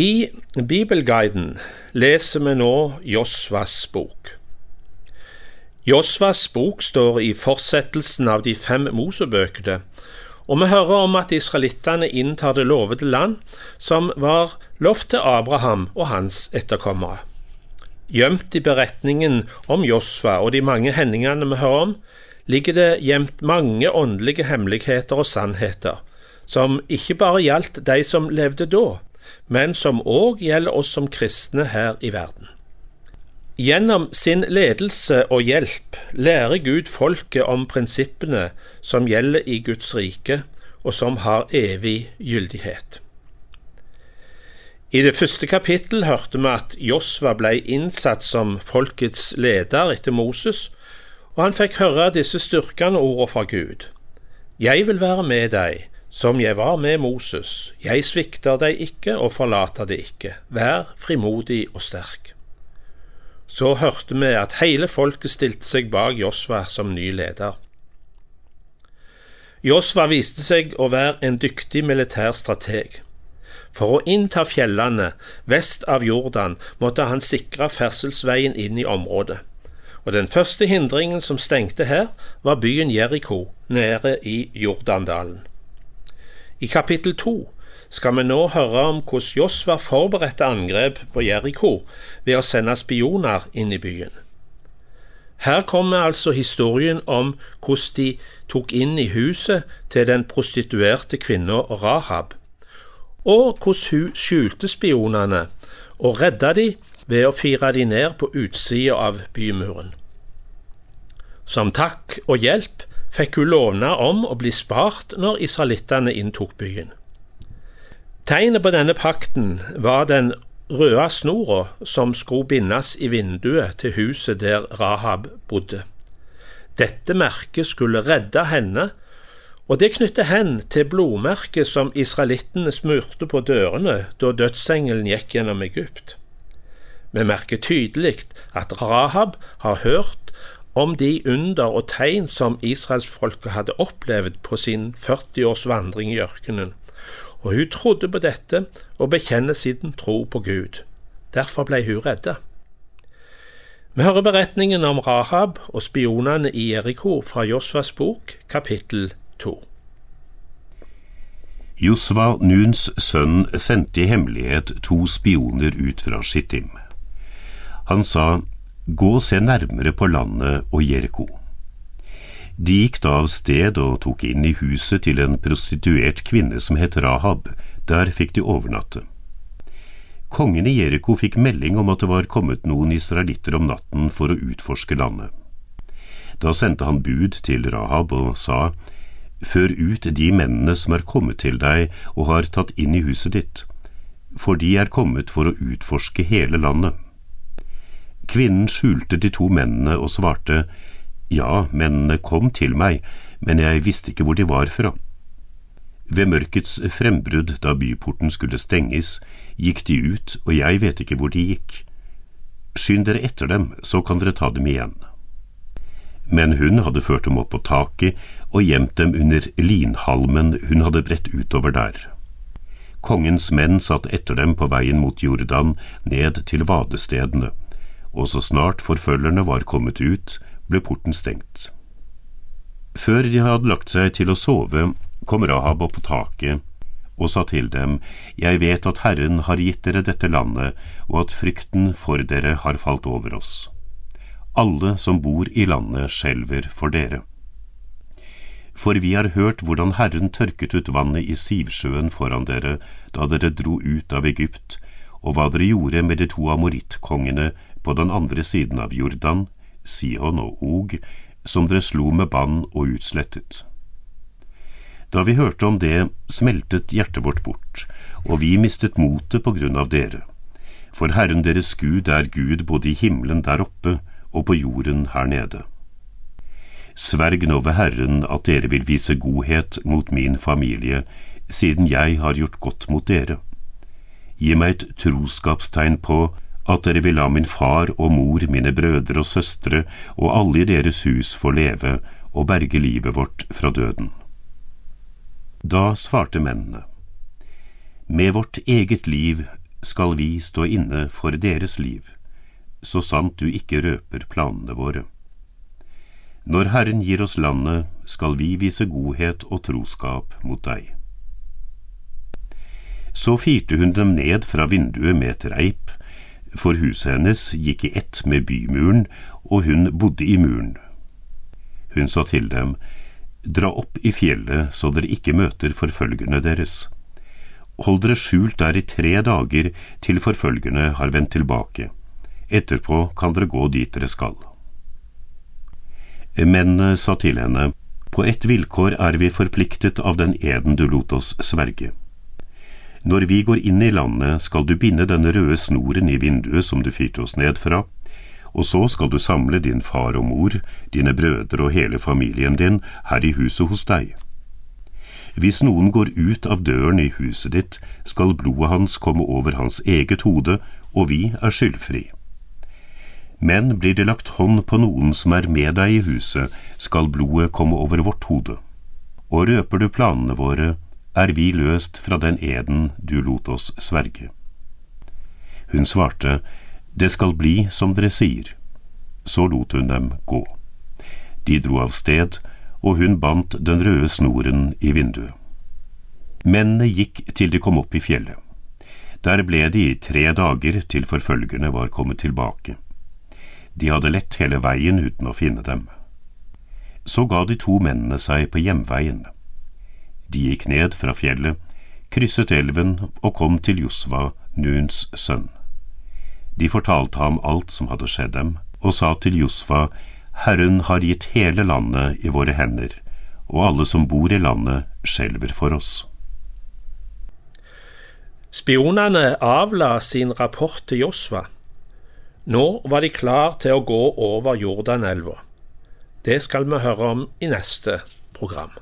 I Bibelguiden leser vi nå Josvas bok. Josvas bok står i fortsettelsen av de fem Mosebøkene, og vi hører om at israelittene inntar det lovede land, som var lovt til Abraham og hans etterkommere. Gjemt i beretningen om Josva og de mange hendelsene vi hører om, ligger det gjemt mange åndelige hemmeligheter og sannheter, som ikke bare gjaldt de som levde da, men som òg gjelder oss som kristne her i verden. Gjennom sin ledelse og hjelp lærer Gud folket om prinsippene som gjelder i Guds rike, og som har evig gyldighet. I det første kapittel hørte vi at Josva ble innsatt som folkets leder etter Moses, og han fikk høre disse styrkende ordene fra Gud. Jeg vil være med deg, som jeg var med Moses, jeg svikter deg ikke og forlater deg ikke, vær frimodig og sterk. Så hørte vi at hele folket stilte seg bak Josva som ny leder. Josva viste seg å være en dyktig militær strateg. For å innta fjellene vest av Jordan måtte han sikre ferselsveien inn i området. Og Den første hindringen som stengte her, var byen Jeriko, nede i Jordandalen. I kapittel to skal vi nå høre om hvordan Josva forberedte angrep på Jeriko ved å sende spioner inn i byen. Her kommer altså historien om hvordan de tok inn i huset til den prostituerte kvinna Rahab, og hvordan hun skjulte spionene og redda de ved å fire de ned på utsida av bymuren. Som takk og hjelp fikk hun lovnad om å bli spart når israelittene inntok byen. Tegnet på denne pakten var den røde snora som skulle bindes i vinduet til huset der Rahab bodde. Dette merket skulle redde henne, og det knytter hen til blodmerket som israelittene smurte på dørene da dødsengelen gikk gjennom Egypt. Vi merker tydelig at Rahab har hørt om de under og tegn som israelsfolket hadde opplevd på sin 40 års vandring i ørkenen, og hun trodde på dette og bekjenner siden tro på Gud. Derfor ble hun redda. Vi hører beretningen om Rahab og spionene i Jeriko fra Josvas bok, kapittel 2. Josva, Nuns sønn, sendte i hemmelighet to spioner ut fra Shittim. Han sa, Gå og se nærmere på landet og Jeriko. De gikk da av sted og tok inn i huset til en prostituert kvinne som het Rahab, der fikk de overnatte. Kongen i Jeriko fikk melding om at det var kommet noen israelitter om natten for å utforske landet. Da sendte han bud til Rahab og sa, Før ut de mennene som er kommet til deg og har tatt inn i huset ditt, for de er kommet for å utforske hele landet. Kvinnen skjulte de to mennene og svarte, Ja, mennene kom til meg, men jeg visste ikke hvor de var fra. Ved mørkets frembrudd da byporten skulle stenges, gikk de ut, og jeg vet ikke hvor de gikk. Skynd dere etter dem, så kan dere ta dem igjen. Men hun hadde ført dem opp på taket og gjemt dem under linhalmen hun hadde bredt utover der. Kongens menn satt etter dem på veien mot Jordan, ned til vadestedene og så snart forfølgerne var kommet ut, ble porten stengt. Før de hadde lagt seg til å sove, kom Rahab opp på taket og sa til dem, Jeg vet at Herren har gitt dere dette landet, og at frykten for dere har falt over oss. Alle som bor i landet skjelver for dere. For vi har hørt hvordan Herren tørket ut vannet i Sivsjøen foran dere da dere dro ut av Egypt, og hva dere gjorde med de to amorittkongene på den andre siden av Jordan, Sihon og Og, som dere slo med bann og utslettet. Da vi hørte om det, smeltet hjertet vårt bort, og vi mistet motet på grunn av dere. For Herren deres Gud er Gud både i himmelen der oppe og på jorden her nede. Sverg nå ved Herren at dere vil vise godhet mot min familie, siden jeg har gjort godt mot dere. Gi meg et troskapstegn på at dere vil la min far og mor, mine brødre og søstre og alle i deres hus få leve og berge livet vårt fra døden. Da svarte mennene, Med vårt eget liv skal vi stå inne for deres liv, så sant du ikke røper planene våre. Når Herren gir oss landet, skal vi vise godhet og troskap mot deg. Så firte hun dem ned fra vinduet med et reip, for huset hennes gikk i ett med bymuren, og hun bodde i muren. Hun sa til dem, Dra opp i fjellet så dere ikke møter forfølgerne deres. Hold dere skjult der i tre dager til forfølgerne har vendt tilbake. Etterpå kan dere gå dit dere skal. Mennene sa til henne, På ett vilkår er vi forpliktet av den eden du lot oss sverge. Når vi går inn i landet, skal du binde denne røde snoren i vinduet som du fyrte oss ned fra, og så skal du samle din far og mor, dine brødre og hele familien din her i huset hos deg. Hvis noen går ut av døren i huset ditt, skal blodet hans komme over hans eget hode, og vi er skyldfri. Men blir det lagt hånd på noen som er med deg i huset, skal blodet komme over vårt hode. Og røper du planene våre, er vi løst fra den eden du lot oss sverge. Hun svarte, Det skal bli som dere sier. Så lot hun dem gå. De dro av sted, og hun bandt den røde snoren i vinduet. Mennene gikk til de kom opp i fjellet. Der ble de i tre dager til forfølgerne var kommet tilbake. De hadde lett hele veien uten å finne dem. Så ga de to mennene seg på hjemveien. De gikk ned fra fjellet, krysset elven og kom til Josva, Nuns sønn. De fortalte ham alt som hadde skjedd dem, og sa til Josva, Herren har gitt hele landet i våre hender, og alle som bor i landet, skjelver for oss. Spionene avla sin rapport til Josva. Nå var de klar til å gå over Jordanelva. Det skal vi høre om i neste program.